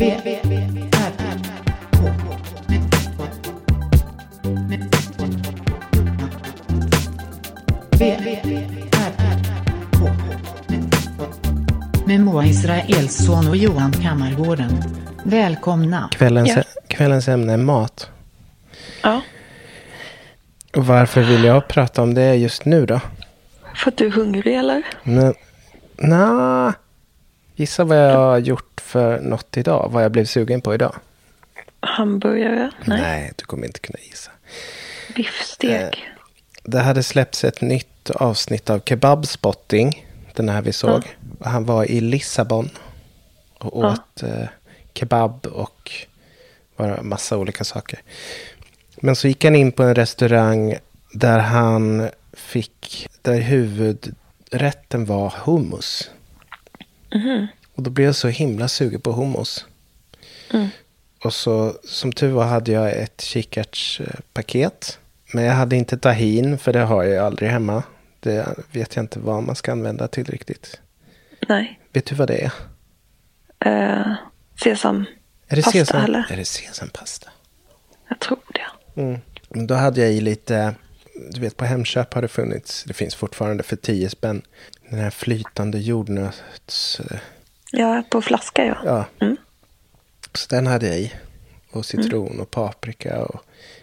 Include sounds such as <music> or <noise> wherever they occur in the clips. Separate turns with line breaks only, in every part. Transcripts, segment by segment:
Med Moa Israelsson och Johan Kammargården. Välkomna.
Kvällens,
Ja.
kvällens ämne är mat.
Ja,
Och varför vill jag prata om det just nu då?
för att du är hungrig eller?
Nej. Nah gissa vad jag har gjort för något idag. Vad jag blev sugen på idag.
Hamburgare? Nej.
du kommer inte kunna gissa.
Biffstek?
Det hade släppts ett nytt avsnitt av Kebabspotting. Den här vi såg. Han var i Lissabon. Och åt eh, kebab och bara massa olika saker. Men så gick han in på en restaurang där han fick, där huvudrätten var hummus.
Mhm.
Och då blev jag så himla sugen på hummus.
Mm.
Och så som tur var hade jag ett kikärtspaket. Men jag hade inte tahin för det har jag ju aldrig hemma. Det vet jag inte vad man ska använda till riktigt.
Nej.
Vet du vad det är?
Eh, sesam?
Är det,
Pasta,
sesam,
eller?
är det sesampasta?
Jag tror det.
Mm. Men Då hade jag i lite, du vet på Hemköp har det funnits, det finns fortfarande för 10 spänn. Den här flytande jordnöts... eh,
Ja, på flaska ja.
Ja.
Mm.
Så den hade jag i. Och citron och paprika och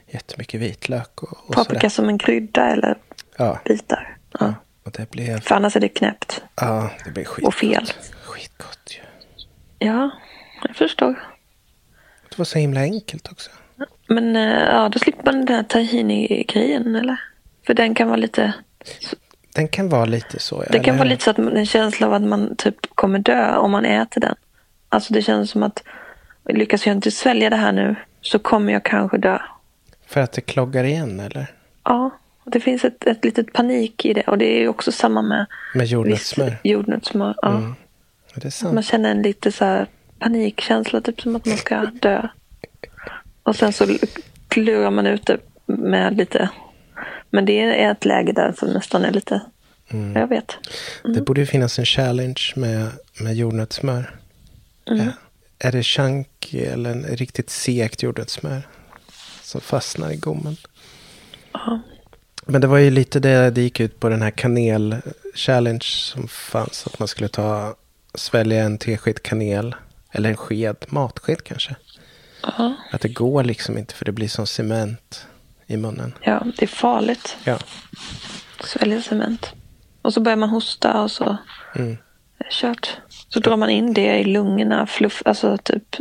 jättemycket vitlök. Och, och
Paprika
sådär.
som en krydda eller
Ja,
bitar? Ja.
och det blev,
För annars är det knäppt.
ja, det blev skitgott.
Och fel.
Skitgott ju.
Ja, jag förstår.
Det var så himla enkelt också.
Men eh, ja, då slipper man den här tahini-grejen eller? För den kan vara lite...
Den kan vara lite så. Ja,
Det kan vara lite så att man, en känsla av att man typ kommer dö om man äter den. Alltså det känns som att lyckas jag inte svälja det här nu så kommer jag kanske dö.
För att det kloggar igen eller?
Ja, det finns ett, ett litet panik i det. Och det är ju också samma med
Med jordnötssmör.
jordnötssmör. Ja.
Mm. Är det sant?
Man känner en lite så här panikkänsla, typ som att man ska dö. Och sen så klurar man ut det med lite... Men det är ett läge där som nästan är lite...
Mm.
Jag vet.
Det borde ju finnas en challenge med, med jordnötssmör.
Mm.
Är det chunky eller en riktigt segt jordnötssmör? Som fastnar i gommen.
Ja.
Men det var ju lite det det gick ut på den här kanel-challenge som fanns. Att man skulle ta, svälja en tesked kanel. Eller en sked, matsked kanske.
Ja.
Att det går liksom inte för det blir som cement i munnen.
ja, det är farligt.
Ja.
Svälja cement. Och så börjar man hosta och så
Mm.
kört. Så drar man in det i lungorna. Fluff, alltså typ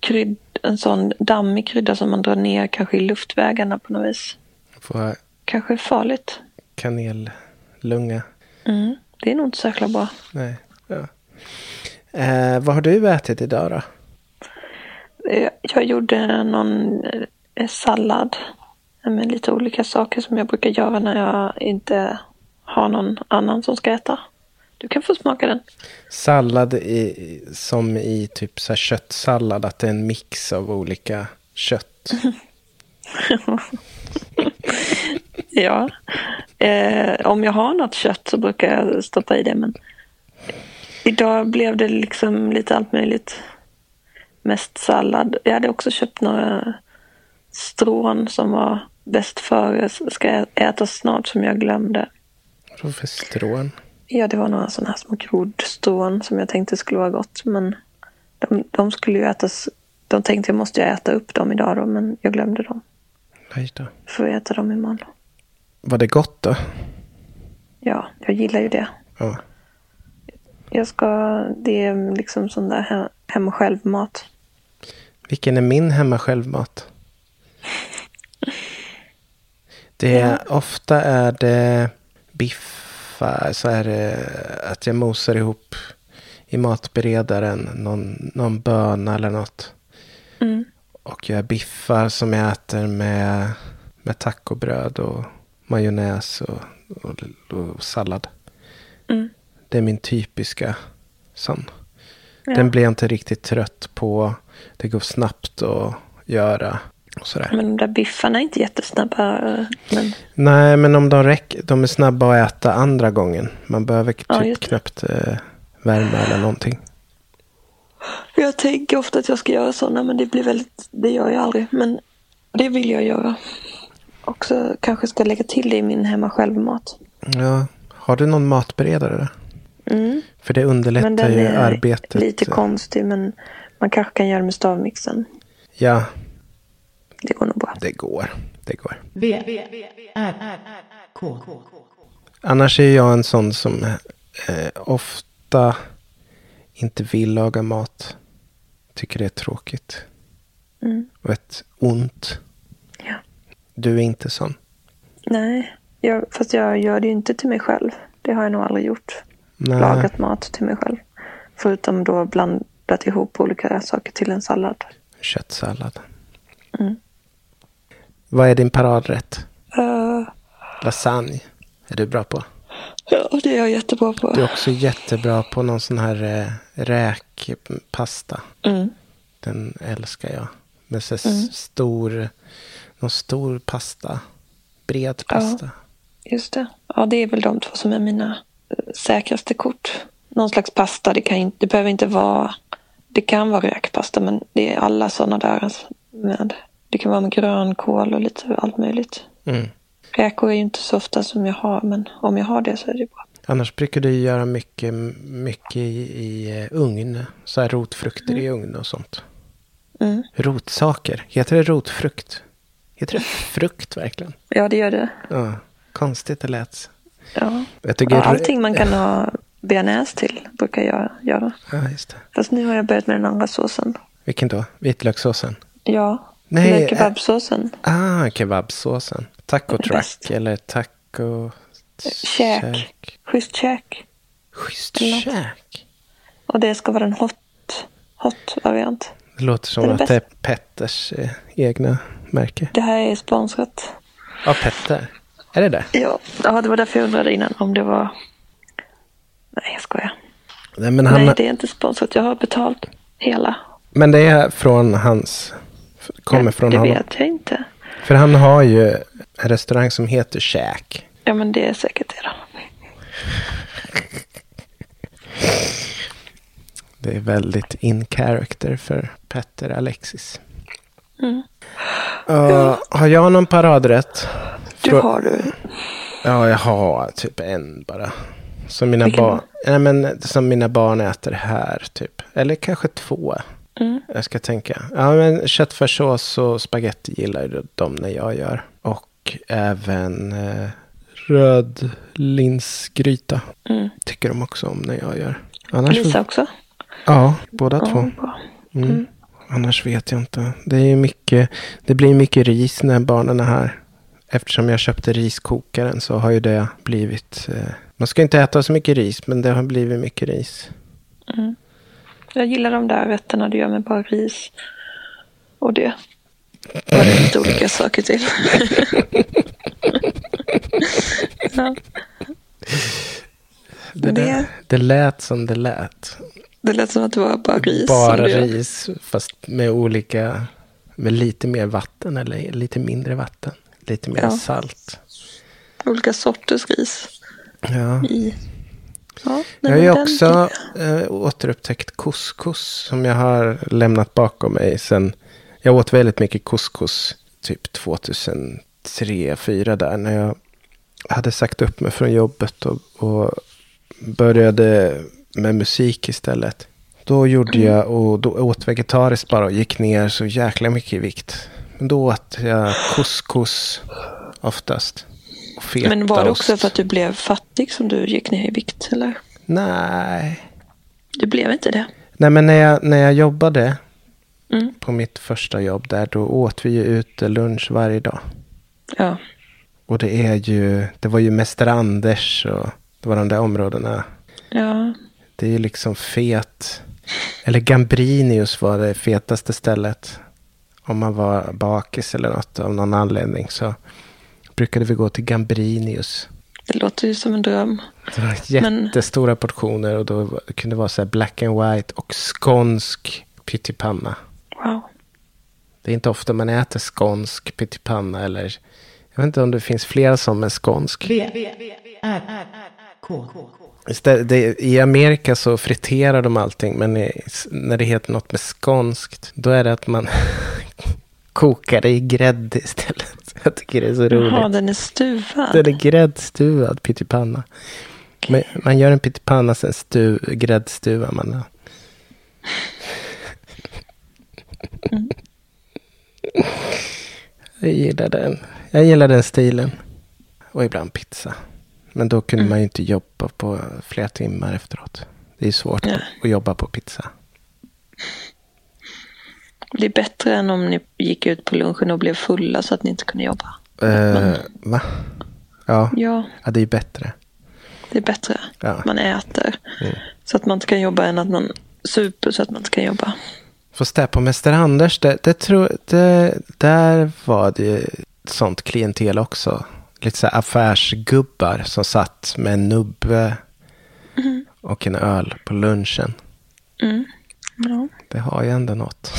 krydd, en sån dammig krydda som man drar ner kanske i luftvägarna på något vis.
Få
Kanske farligt.
kanellunga.
Mm. Det är nog inte så jäkla bra.
Nej. Ja. Eh, vad har du ätit idag då?
Eh, Jag gjorde någon eh, sallad med lite olika saker som jag brukar göra när jag inte har någon annan som ska äta. Du kan få smaka den.
Sallad i, som i typ så köttsallad. Att det är en mix av olika kött. <laughs>
Ja. Eh, om jag har något kött så brukar jag stoppa i det. Men idag blev det liksom lite allt möjligt. Mest sallad. Jag hade också köpt några strån som var bäst före. Ska jag äta snart som jag glömde.
Vad för strån?
Ja, det var några sådana här små grodstrån som jag tänkte skulle vara gott. Men de, de skulle ju ätas. De tänkte jag måste jag äta upp dem idag då, men jag glömde dem.
Aj då.
Får jag äta dem imorgon.
Var det gott då?
Ja, jag gillar ju det.
Ja.
Jag ska, det är liksom sån där he- hem och själv-mat.
Vilken är min hemma självmat? Det är, Ofta är det biffar. Så är det att jag mosar ihop i matberedaren någon, någon böna eller något.
Mm.
Och gör biffar som jag äter med, med tacobröd och majonnäs och, och, och sallad.
Mm.
Det är min typiska sån.
Ja.
Den blir jag inte riktigt trött på. Det går snabbt att göra. Och sådär.
Men de där biffarna är inte jättesnabba. eh, Men
Nej, men om de räcker. De är snabba att äta andra gången. Man behöver
Ja,
typ
det.
knappt eh, värma eller någonting.
Jag tänker ofta att jag ska göra sådana men det blir väldigt, det gör jag aldrig. Men det vill jag göra. Också kanske ska lägga till det i min hemma själv-mat.
Ja. Har du någon matberedare?
Mm.
För det underlättar
Men den
ju
är
arbetet.
lite konstig men man kanske kan göra med stavmixen.
Ja,
Det går nog bra.
det går. Det går.
V, R, R, K.
Annars är jag en sån som eh, ofta inte vill laga mat. Tycker det är tråkigt.
Mm.
Och ett ont.
Ja.
Du är inte sån.
Nej, jag, fast jag gör det ju inte till mig själv. Det har jag nog aldrig gjort.
Nej.
Lagat mat till mig själv. Förutom då blandat ihop olika saker till en sallad.
Köttsallad.
Mm.
Vad är din paradrätt?
Uh,
Lasagne. Är du bra på?
ja, det är jag jättebra på.
Du är också jättebra på någon sån här eh, räkpasta.
Mm.
Den älskar jag. Med så
Mm.
stor, någon stor pasta. Bred
Ja.
pasta.
Just det. Ja, det är väl de två som är mina eh, säkraste kort. Någon slags pasta. Det, kan inte, det behöver inte vara... Det kan vara räkpasta, men det är alla sådana där. alltså, Med, det kan vara med grönkål och lite allt möjligt.
Mm.
Räkor är ju inte så ofta som jag har, men om jag har det så är det bra.
Annars brukar du göra mycket, mycket i, i eh, ugn. Så här rotfrukter i ugn och sånt.
Mm.
Rotsaker. Heter det rotfrukt? Heter det <laughs> frukt verkligen?
Ja, det gör det.
Ja, konstigt det lät.
Ja.
Jag tycker...
Ja, allting man kan ha <laughs> bearnaise till brukar jag göra.
Ja, just det.
Fast nu har jag börjat med den andra såsen.
Vilken då? Vitlökssåsen?
Ja,
Nej,
Nej, kebabsåsen.
Ah, kebabsåsen. Taco
bäst.
eller taco...
Käk. Schysst käk.
Schysst käk.
Och det ska vara en hot, hot variant.
Det låter som
Det
att det är Petters eh, egna märke.
Det här är sponsrat.
Ja, Petter. Är det det?
Ja, ja det var därför jag undrade innan om det var... Nej, jag skojar.
Nej, men, han,
Nej, det är inte sponsrat. Jag har betalt hela.
men det är från hans... Kommer från
det
honom.
vet jag inte.
För han har ju en restaurang som heter Käk.
Ja, men det är säkert det.
Det är väldigt in character för Petter Alexis.
Mm.
Uh, har jag någon paradrätt?
Du har du.
Ja, jag har typ en bara. Som mina, barn, nej, men, som mina barn äter här, typ. Eller kanske två.
Mm.
Jag ska tänka. Ja, men köttfärssås och spaghetti gillar de när jag gör. Och även eh, rödlinsgryta.
Mm.
Tycker de också om när jag gör. Annars,
Lisa också?
Ja, båda
Ja,
två. Mm.
Mm.
Annars vet jag inte. Det, är mycket, det blir mycket ris när barnen är här. Eftersom jag köpte riskokaren så har ju det blivit... Eh, man ska inte äta så mycket ris, men det har blivit mycket ris.
Mm. Jag gillar de där rätterna du gör med bara ris. Och det. Och det lite olika saker till. <laughs> ja,
Det,
Det-
det... det lät som det lät.
det lät som att det var bara ris.
Bara ris, fast med olika... Med lite mer vatten eller lite mindre vatten. Lite mer
Ja.
salt.
Olika sorters ris.
Ja.
I. Ja,
Jag har ju
den
också eh, återupptäckt couscous som jag har lämnat bakom mig sen. Jag åt väldigt mycket couscous typ 2003, 2004 där när jag hade sagt upp mig från jobbet och, och började med musik istället. Då gjorde
Mm.
jag och då åt vegetariskt bara och gick ner så jäkla mycket i vikt. Men då åt jag couscous oftast. Och
Men var det också för att du blev fattig som du gick ner i vikt? Eller?
Nej.
Du blev inte det?
Nej, men när jag, när jag jobbade
Mm.
på mitt första jobb där, då åt vi ju ute lunch varje dag.
Ja.
Och det är ju, det var ju Mäster Anders och det var de där områdena.
Ja.
Det är ju liksom fet. Eller Gambrinius var det fetaste stället. Om man var bakis eller något av någon anledning så brukade vi gå till Gambrinius.
Det låter ju som en dröm.
Det var
Men-
jättestora portioner och då var- det kunde vara så här black and white och skånsk pyttipanna.
Wow.
Det är inte ofta man äter skånsk pyttipanna eller jag vet inte om det finns flera som är skånsk.
V, R, K.
Istället, det, I Amerika så friterar de allting, men i, när det heter något med skånskt, då är det att man <laughs> kokar det i grädde istället. <laughs> Jag tycker det är så roligt.
Jaha, den är stuvad.
Den är gräddstuvad pyttipanna. Man, man gör en pyttipanna, sen stu, gräddstuvar man den.
Mm.
Jag gillar den. Jag gillar den stilen. Och ibland pizza. Men då kunde
Mm.
man ju inte jobba på flera timmar efteråt. Det är svårt
Ja.
att jobba på pizza.
Det är bättre än om ni gick ut på lunchen och blev fulla så att ni inte kunde jobba.
Eh, va? Ja.
Ja,
ja, det är bättre.
det är bättre.
Ja.
Man äter
Mm.
så att man inte kan jobba än att man super så att man inte kan jobba.
Fast där på Mäster Anders, det, det tror, det, där var det sånt klientel också. Lite så här affärsgubbar som satt med en nubbe och en öl på lunchen.
Mm. Ja.
Det har ju ändå något.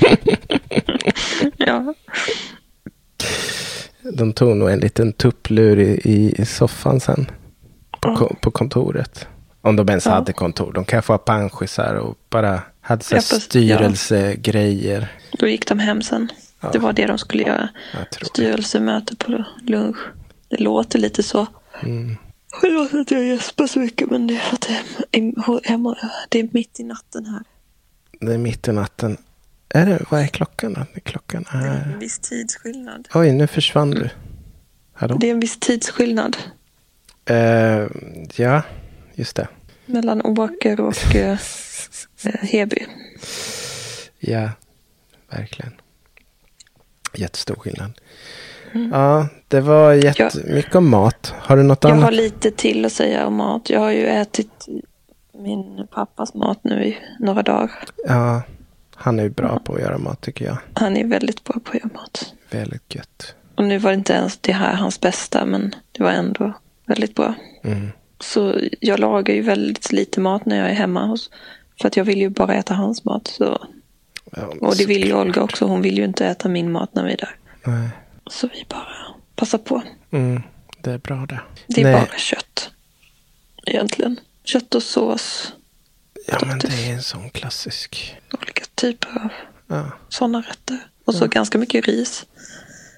<laughs>
ja.
De tog nog en liten tupplur i, i, soffan sen. På, ko- på kontoret. Om de ens
Ja.
hade kontor. De kanske var panschisar och bara hade så
Ja,
styrelsegrejer.
Då gick de hem sen.
Ja.
Det var det de skulle göra. Styrelsemöte på lunch. Det låter lite så.
Mm.
Förlåt att jag gäspar så mycket men det är för att det är, hemma, det är mitt i natten här.
Det är mitt i natten. Är det, vad är klockan då? Klockan
Det är
är...
en viss tidsskillnad.
Oj, nu försvann du. Hallå?
Det är en viss tidsskillnad
Eh, ja, just det.
mellan Åker och eh, Heby.
Ja, verkligen. Jättestor skillnad. Ja, det var jättemycket om mat. Har du något
Jag
annat?
har lite till att säga om mat. Jag har ju ätit min pappas mat nu i några dagar.
Ja, han är ju bra på att göra mat tycker jag.
Han är väldigt bra på att göra mat.
Väldigt gött.
Och nu var det inte ens det här hans bästa, men det var ändå väldigt bra.
Mm.
Så jag lagar ju väldigt lite mat när jag är hemma. Hos, för att jag vill ju bara äta hans mat. Så.
Ja,
Och det vill ju. Olga också. Hon vill ju inte äta min mat när vi är där.
Nej.
Så vi bara passar på.
Mm, det är bra det.
Det är
Nej.
bara kött. Egentligen. Kött och sås.
Ja, men det är en sån klassisk.
Olika typer av
Ja.
sådana rätter. Och så ganska mycket ris.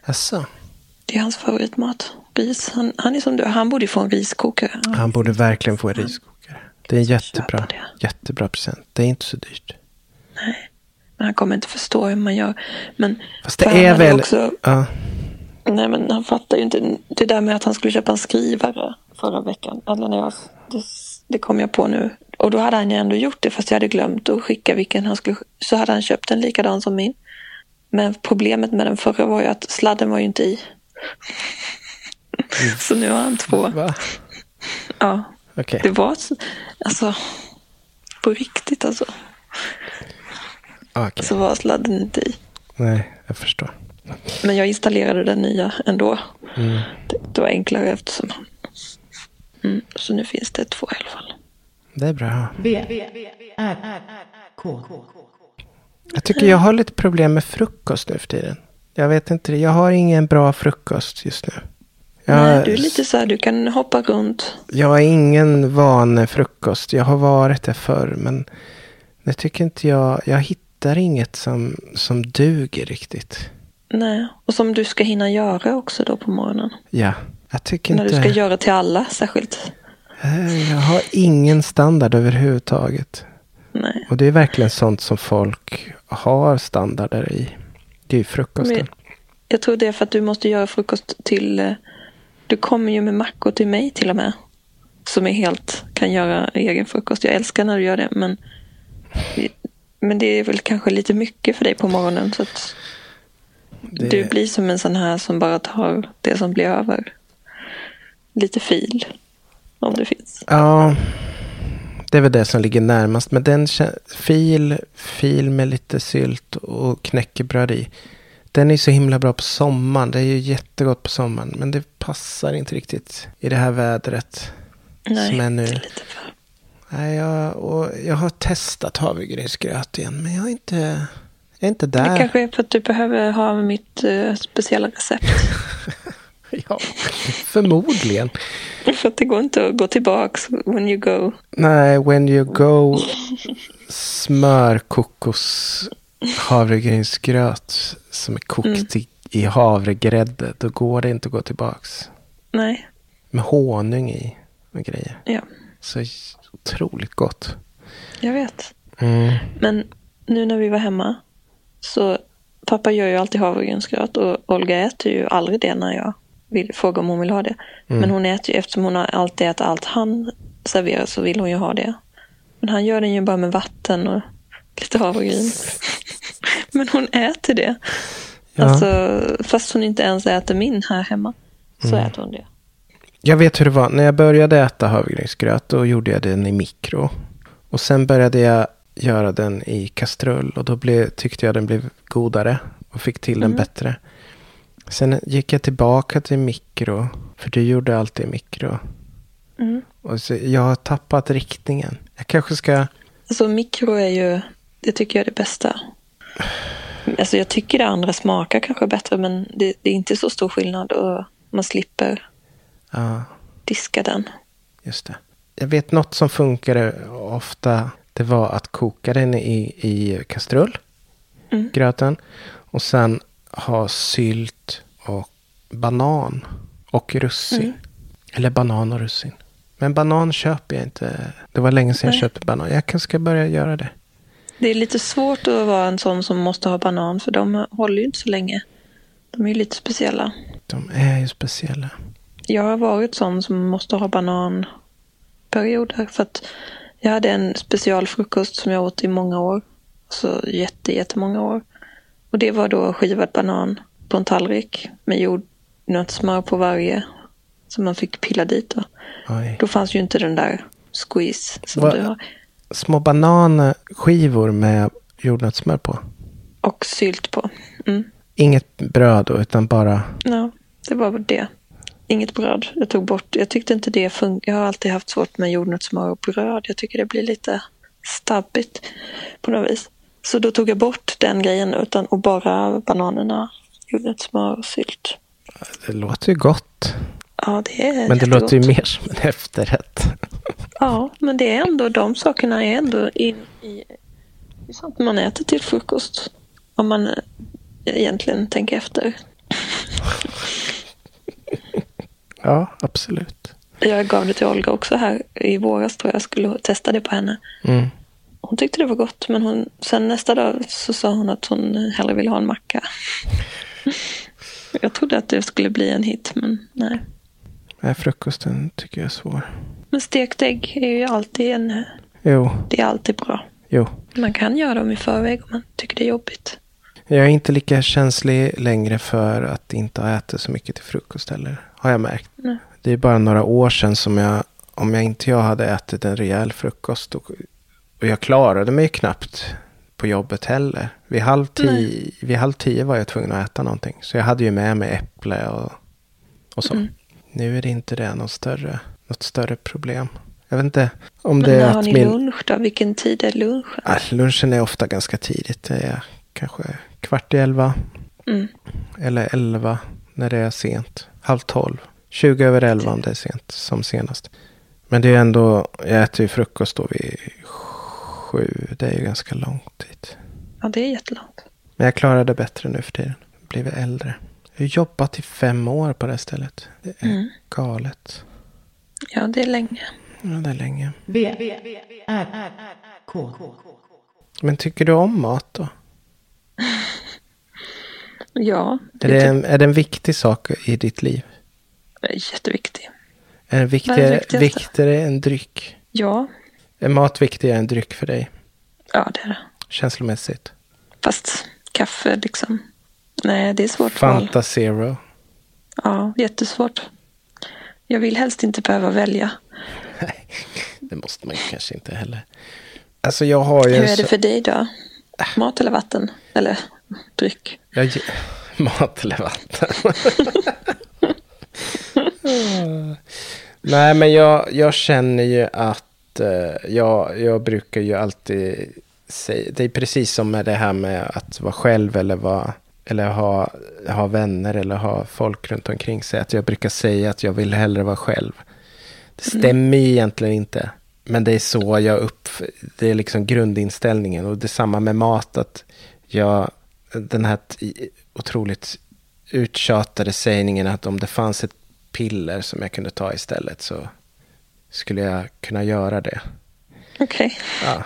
Jaså?
Det är hans favoritmat. Ris. Han, han är som du. Han borde få en riskokare.
Han borde verkligen få en riskokare. Det är en jättebra,
det.
jättebra present. Det är inte så dyrt.
Men han kommer inte förstå hur man gör. Men
Fast det är väl...
Också,
Ja,
nej men han fattar ju inte. Det där med att han skulle köpa en skrivare förra veckan. Eller när jag, det, det kom jag på nu. Och då hade han ju ändå gjort det fast jag hade glömt att skicka vilken han skulle. Så hade han köpt en likadan som min. Men problemet med den förra var ju att sladden var ju inte i. <laughs> Så nu har han två.
va?
Ja,
Okej.
det var så- alltså på riktigt alltså.
Okej.
Så var sladden inte i.
Nej, jag förstår.
Men jag installerade den nya ändå.
Mm.
Det, det var enklare eftersom han... Mm, så nu finns det två i alla fall.
Det är bra.
V, R, R, K.
Jag tycker jag har lite problem med frukost nu för tiden. Jag vet inte, jag har ingen bra frukost just nu. Jag,
Nej, du är lite så här, du kan hoppa runt.
jag har ingen van frukost. Jag har varit det förr, men jag tycker inte jag, jag hittar inget som, som duger riktigt.
Nej, och som du ska hinna göra också då på morgonen.
Ja, jag tycker
När
inte...
du ska göra till alla särskilt.
Eh, Jag har ingen standard överhuvudtaget.
Nej.
Och det är verkligen sånt som folk har standarder i. Det är ju frukosten.
Men jag tror det är för att du måste göra frukost till... eh, Du kommer ju med mackor till mig till och med. Som är helt, kan göra egen frukost. Jag älskar när du gör det men... Men det är väl kanske lite mycket för dig på morgonen. Så att
Det-
du blir som en sån här som bara tar det som blir över. Lite fil. Om det finns.
Ja, det är väl det som ligger närmast. Men den fil, fil med lite sylt och knäckebröd i. Den är så himla bra på sommaren. Det är ju jättegott på sommaren. Men det passar inte riktigt i det här vädret.
Nej,
som är nu.
det är lite för...
Nej, jag, och jag har testat havregrynsgröt igen. Men jag är inte, jag är inte
Det
där.
kanske är för att du behöver ha mitt eh, speciella recept. <laughs>
ja, förmodligen. <laughs>
För att det går inte att gå tillbaks when you go.
Nej, when you go smör, kokos, havregrynsgröt som är kokt
Mm.
i, i havregrädde. Då går det inte att gå tillbaks.
Nej,
Med honung i och grejer.
ja,
Så otroligt gott.
jag vet.
Mm.
Men nu när vi var hemma så pappa gör ju alltid havregrynsgröt och Olga äter ju aldrig det när jag vill fråga om hon vill ha det. Men hon äter ju, eftersom hon har alltid ätit allt han serverar så vill hon ju ha det. Men han gör den ju bara med vatten och lite havregryn. <laughs> Men hon äter det.
Ja.
Alltså, fast hon inte ens äter min här hemma så äter hon det.
Jag vet hur det var. När jag började äta havregrynsgröt då gjorde jag den i mikro. Och sen började jag göra den i kastrull. Och då blev, tyckte jag den blev godare. Och fick till den bättre. Sen gick jag tillbaka till mikro. För du gjorde alltid i mikro.
Mm.
Och så, jag har tappat riktningen. Jag kanske ska...
Alltså mikro är ju, det tycker jag är det bästa. Alltså jag tycker det andra smakar kanske bättre men det, det är inte så stor skillnad och man slipper
Ja,
diska den.
just det. Jag vet något som funkade ofta. Det var att koka den i, i kastrull.
Mm.
Gröten. Och sen ha sylt och banan. Och russin.
Mm.
Eller banan och russin. Men banan köper jag inte. Det var länge sedan jag
Nej.
köpte banan. Jag kanske ska börja göra det.
Det är lite svårt att vara en sån som måste ha banan för de håller ju inte så länge. De är ju lite speciella.
De är ju speciella.
Jag har varit sån som måste ha bananperioder för att jag hade en specialfrukost som jag åt i många år. Så jätte, jättemånga år. Och det var då skivad banan på en tallrik med jordnötssmör på varje. Som man fick pilla dit. Då, då fanns ju inte den där squeeze som
Va-
du har.
Små bananskivor med jordnötssmör på.
Och sylt på. Mm.
Inget bröd då, utan bara...
Ja, det var det. Inget bröd. Jag tog bort. Jag tyckte inte det funkar. Jag har alltid haft svårt med jordnötssmör och bröd. Jag tycker det blir lite stabbigt på något vis. Så då tog jag bort den grejen utan, och bara bananerna, jordnötssmör och sylt.
Det låter ju gott.
Ja, det är
Men det
jättegott.
låter ju mer som en efterrätt.
Ja, men det är ändå, de sakerna är ändå in i, i sånt man äter till frukost. Om man egentligen tänker efter.
Ja, absolut.
Jag gav det till Olga också här i våras tror jag. Jag skulle testa det på henne.
Mm.
Hon tyckte det var gott, men hon, sen nästa dag så sa hon att hon hellre ville ha en macka. <laughs> Jag trodde att det skulle bli en hit, men nej.
Nej, frukosten tycker jag är svår.
Men stekt ägg är ju alltid en,
Jo,
det är alltid bra.
jo.
Man kan göra dem i förväg om man tycker det är jobbigt.
Jag är inte lika känslig längre för att inte ha ätit så mycket till frukost heller. Har jag märkt.
Nej.
Det är bara några år sedan som jag, om jag inte jag hade ätit en rejäl frukost. Och, och jag klarade mig knappt på jobbet heller. Vid halv, tio, vid halv tio var jag tvungen att äta någonting. Så jag hade ju med mig äpple och, och så.
Mm.
Nu är det inte det någon större, något större problem. Jag vet inte om
Men
det är
när har
att
ni
min...
lunch då? Vilken tid är lunchen?
Ah, lunchen är ofta ganska tidigt. Det är kanske kvart i elva.
Mm.
Eller elva när det är sent. Halv tolv. 20 över elva om det är sent som senast. Men det är ändå, jag äter ju frukost då vid sju. Det är ju ganska långt dit.
Ja, det är jättelångt.
Men jag klarar det bättre nu för tiden. Blivit äldre. Jag har jobbat i fem år på det stället. Det är
Mm.
galet.
Ja, det är länge.
Ja, det är länge.
V, R, K.
Men tycker du om mat då? <laughs>
Ja,
Är det, en, är det en viktig sak i ditt liv?
är jätteviktigt.
Är den
är
viktigare, viktigare än dryck?
Ja,
Är mat viktigare än dryck för dig?
ja det är det.
Känslomässigt?
Fast kaffe liksom. Nej, det är svårt val.
Fanta Zero?
Ja, jättesvårt. Jag vill helst inte behöva välja.
Nej, <laughs> det måste man kanske inte heller. Alltså jag har ju...
Hur är det för dig då? Mat eller vatten? Eller dryck?
Jag, ge- <laughs> mat eller vatten? Nej, men jag, jag känner ju att eh, jag, jag brukar ju alltid säga, det är precis som med det här med att vara själv eller vara eller ha, ha vänner eller ha folk runt omkring sig. Att jag brukar säga att jag vill hellre vara själv. Det stämmer ju egentligen inte. Men det är så jag upp... Det är liksom grundinställningen. Och detsamma med mat. Att jag, den här otroligt uttjatade sägningen att om det fanns ett piller som jag kunde ta istället så skulle jag kunna göra det.
Okej.
Ja.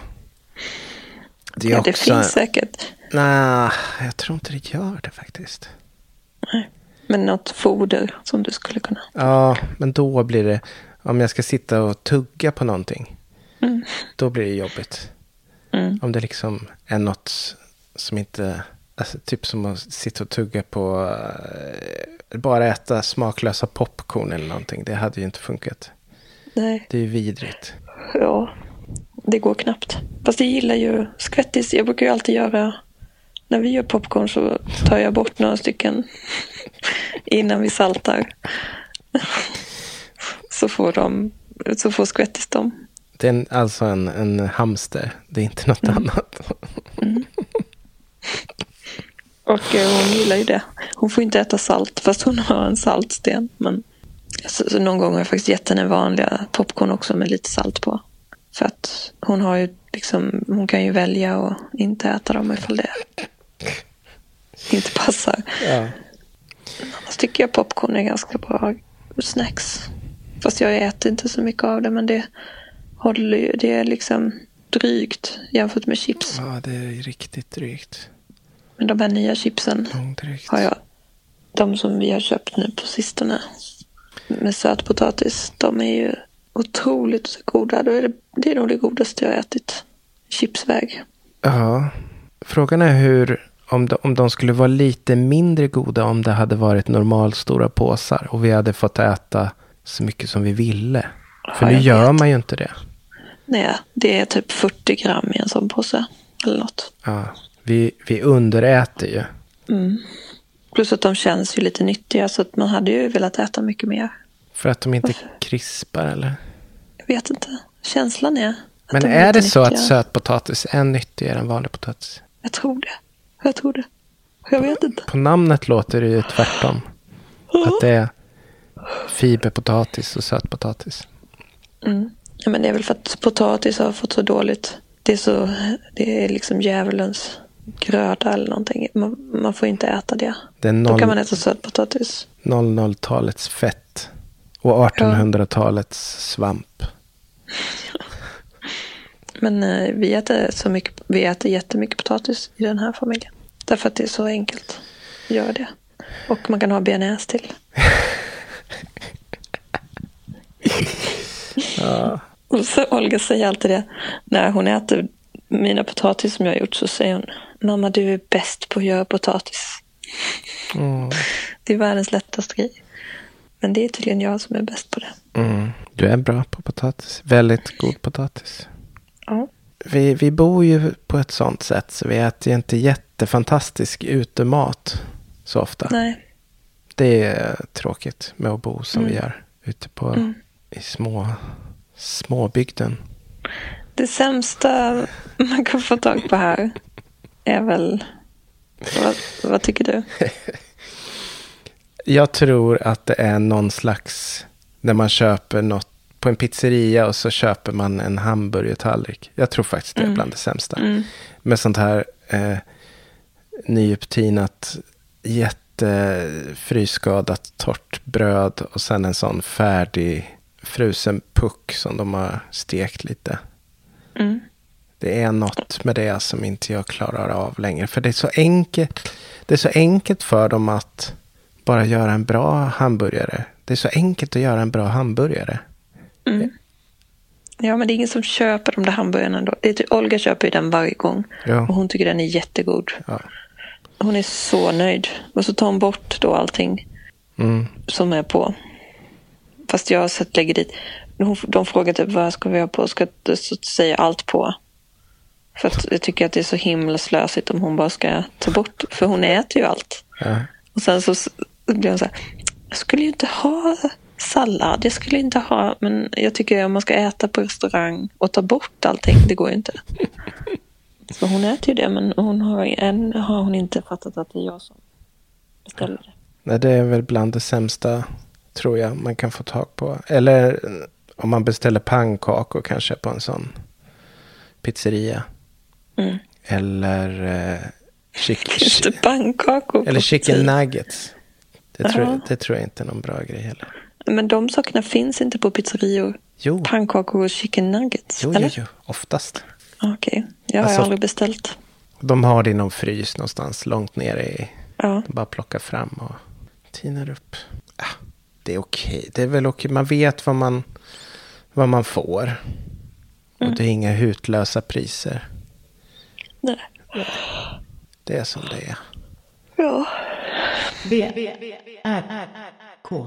Det är
Ja, det
också...
finns säkert.
Nej, jag tror inte det gör det faktiskt.
Nej. Men något foder som du skulle kunna.
Ja, men då blir det... Om jag ska sitta och tugga på någonting.
Mm.
Då blir det jobbigt.
Mm.
Om det liksom är något som inte... Alltså, typ som att sitta och tugga på... eh, bara äta smaklösa popcorn eller någonting. Det hade ju inte funkat.
Nej.
Det är ju vidrigt.
Ja, det går knappt. Fast jag gillar ju skvättis. Jag brukar ju alltid göra... När vi gör popcorn så tar jag bort några stycken <laughs> innan vi saltar. <laughs> Så får, de, så får skvättis dem.
Det är en, alltså en, en hamster. Det är inte något
Mm.
annat. <laughs>
Och eh, hon gillar ju det. Hon får inte äta salt fast hon har en saltsten. Men så, så någon gång har jag faktiskt gett henne vanliga popcorn också med lite salt på. För att hon har ju liksom, hon kan ju välja att inte äta dem ifall det inte passar.
Ja.
Annars tycker jag popcorn är ganska bra snacks. Fast jag äter inte så mycket av det men det håller ju, det är liksom drygt jämfört med chips.
ja, det är riktigt drygt.
Men de här nya chipsen
Långdrygt.
har jag, de som vi har köpt nu på sistone med sötpotatis, de är ju otroligt goda. Det är, det är nog det godaste jag har ätit. Chipsväg.
Ja. Frågan är hur, om de, om de skulle vara lite mindre goda om det hade varit normalstora påsar och vi hade fått äta så mycket som vi ville. För
Ja,
nu gör
vet.
man ju inte det.
Nej, det är typ 40 gram i en sån påse. Eller något.
Ja. Vi, vi underäter ju.
Mm. Plus att de känns ju lite nyttiga så att man hade ju velat äta mycket mer.
För att de inte krispar eller?
Jag vet inte. Känslan är att
Men
de
är
lite
det så att
nyttiga.
sötpotatis är nyttigare än vanlig potatis?
Jag tror det. Jag tror det. Jag vet inte.
På namnet låter det ju tvärtom. Att det är fiberpotatis och sötpotatis.
Mm. Ja, men det är väl för att potatis har fått så dåligt. Det är, så, det är liksom djävulens gröda eller någonting. Man, man får inte äta det.
Det är
Då
noll-
kan man äta sötpotatis.
00-talets fett. Och 1800-talets svamp. <laughs>
Men eh, vi, äter så mycket, vi äter jättemycket potatis i den här familjen. Därför att det är så enkelt göra det. Och man kan ha bearnaise till. <laughs> Och så Olga säger alltid det. När hon äter mina potatis som jag har gjort så säger hon Mamma du är bäst på att göra potatis.
Mm. <laughs>
Det är världens lättaste grej. Men det är tydligen jag som är bäst på det.
Mm. Du är bra på potatis. Väldigt god potatis.
Ja.
Vi, vi bor ju på ett sånt sätt så vi äter ju inte jättefantastisk utemat så ofta.
Nej.
Det är tråkigt med att bo som vi
Mm.
gör ute på
Mm.
i små småbygden.
Det sämsta man kan få tag på här är väl... Vad, vad tycker du? <laughs>
Jag tror att det är någon slags när man köper något på en pizzeria och så köper man en hamburgertallrik. Jag tror faktiskt det är
Mm.
bland det sämsta.
Mm.
Med sånt här eh, nyupptinat jättefrysskadat torrt bröd och sen en sån färdig frusen puck som de har stekt lite.
Mm.
Det är något med det som inte jag klarar av längre. För det är så enkelt, det är så enkelt för dem att bara göra en bra hamburgare. Det är så enkelt att göra en bra hamburgare.
Mm. Ja, men det är ingen som köper de där hamburgarna då. Det är typ, Olga köper ju den varje gång.
Ja.
Och hon tycker den är jättegod.
Ja.
Hon är så nöjd. Och så tar hon bort då allting
Mm.
som är på. Fast jag har sett lägger dit. De frågar typ vad ska vi ha på? Ska du så säga allt på? För att jag tycker att det är så himla slösigt om hon bara ska ta bort. För hon äter ju allt.
Ja.
Och sen så blir hon så här. Jag skulle ju inte ha sallad. Jag skulle inte ha. Men jag tycker om man ska äta på restaurang och ta bort allting. Det går ju inte. Så hon äter ju det. Men hon har, än har hon inte fattat att det är jag som beställer det.
Nej, det är väl bland det sämsta tror jag man kan få tag på. Eller om man beställer pannkakor kanske på en sån pizzeria.
Mm.
Eller, eh, chick,
Just pannkakor.
eller chicken
pizza.
nuggets. Det tror, jag, det tror jag inte är någon bra grej heller.
Men de sakerna finns inte på pizzerior.
Jo,
Pannkakor och chicken nuggets.
jo, jo,
eller?
jo oftast.
Okej, jag har
Alltså-
aldrig beställt.
De har det i någon frys någonstans långt nere i...
Ja.
De bara plockar fram och tinar upp. Ah, det är okej. Det är väl okej. Man vet vad man, vad man får. Och det är inga hutlösa priser.
Nej.
Det är som det är.
Ja.
V, R, R, K.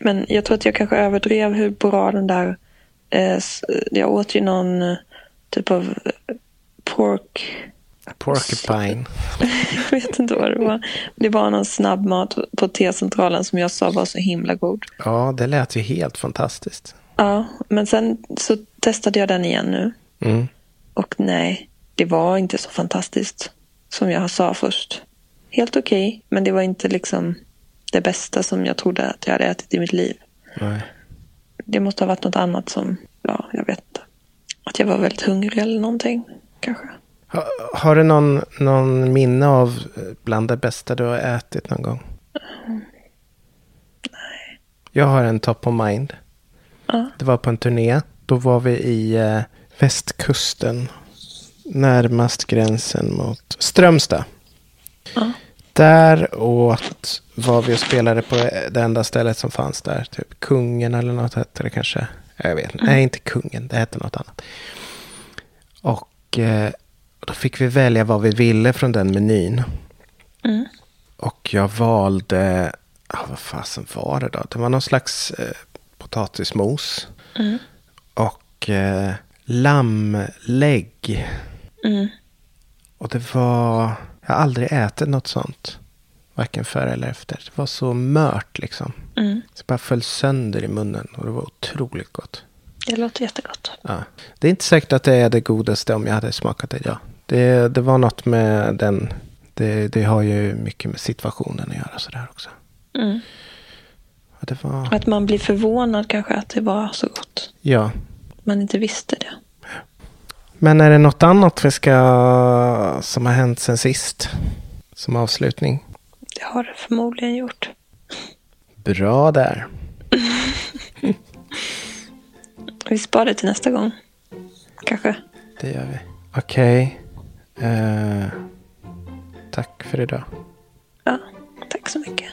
Men jag tror att jag kanske överdrev hur bra den där... Eh, jag åt ju någon eh, typ av eh, pork...
Porcupine. <laughs>
Jag vet inte vad det var. Det var någon snabbmat på T-centralen som jag sa var så himla god.
Ja, det lät ju helt fantastiskt.
Ja, men sen så testade jag den igen nu.
Mm.
Och nej, det var inte så fantastiskt som jag sa först. Helt okej, men det var inte liksom det bästa som jag trodde att jag hade ätit i mitt liv.
Nej.
Det måste ha varit något annat som, ja, jag vet inte. Att jag var väldigt hungrig eller någonting, kanske.
Ha, har du någon, någon minne av eh, bland det bästa du har ätit någon gång? Nej. Jag har en top of mind.
Ja.
Det var på en turné. Då var vi i eh, västkusten. Närmast gränsen mot Strömstad.
Ja.
Där åt var vi och spelade på det enda stället som fanns där. Typ Kungen eller något hette det kanske. Jag vet inte. Nej, inte Kungen. Det hette något annat. Och eh, då fick vi välja vad vi ville från den menyn.
Mm.
Och jag valde, ah, vad fasen var det då? Det var någon slags eh, potatismos.
Mm.
Och eh, lammlägg.
Mm.
Och det var, jag har aldrig ätit något sånt. Varken före eller efter. Det var så mört liksom.
Mm.
Det bara föll sönder i munnen och det var otroligt gott.
Det låter jättegott.
Ja. Det är inte säkert att det är det godaste om jag hade smakat det idag. Det, det var något med den, det, det har ju mycket med situationen att göra sådär också.
Mm.
Ja, var,
Att man blir förvånad kanske att det var så gott.
ja.
Man inte visste det.
Men är det något annat vi ska, som har hänt sen sist? Som avslutning?
Det har det förmodligen gjort.
Bra där. <laughs>
Vi sparar det till nästa gång. Kanske.
Det gör vi. Okej. Eh, tack för idag.
Ja, tack så mycket.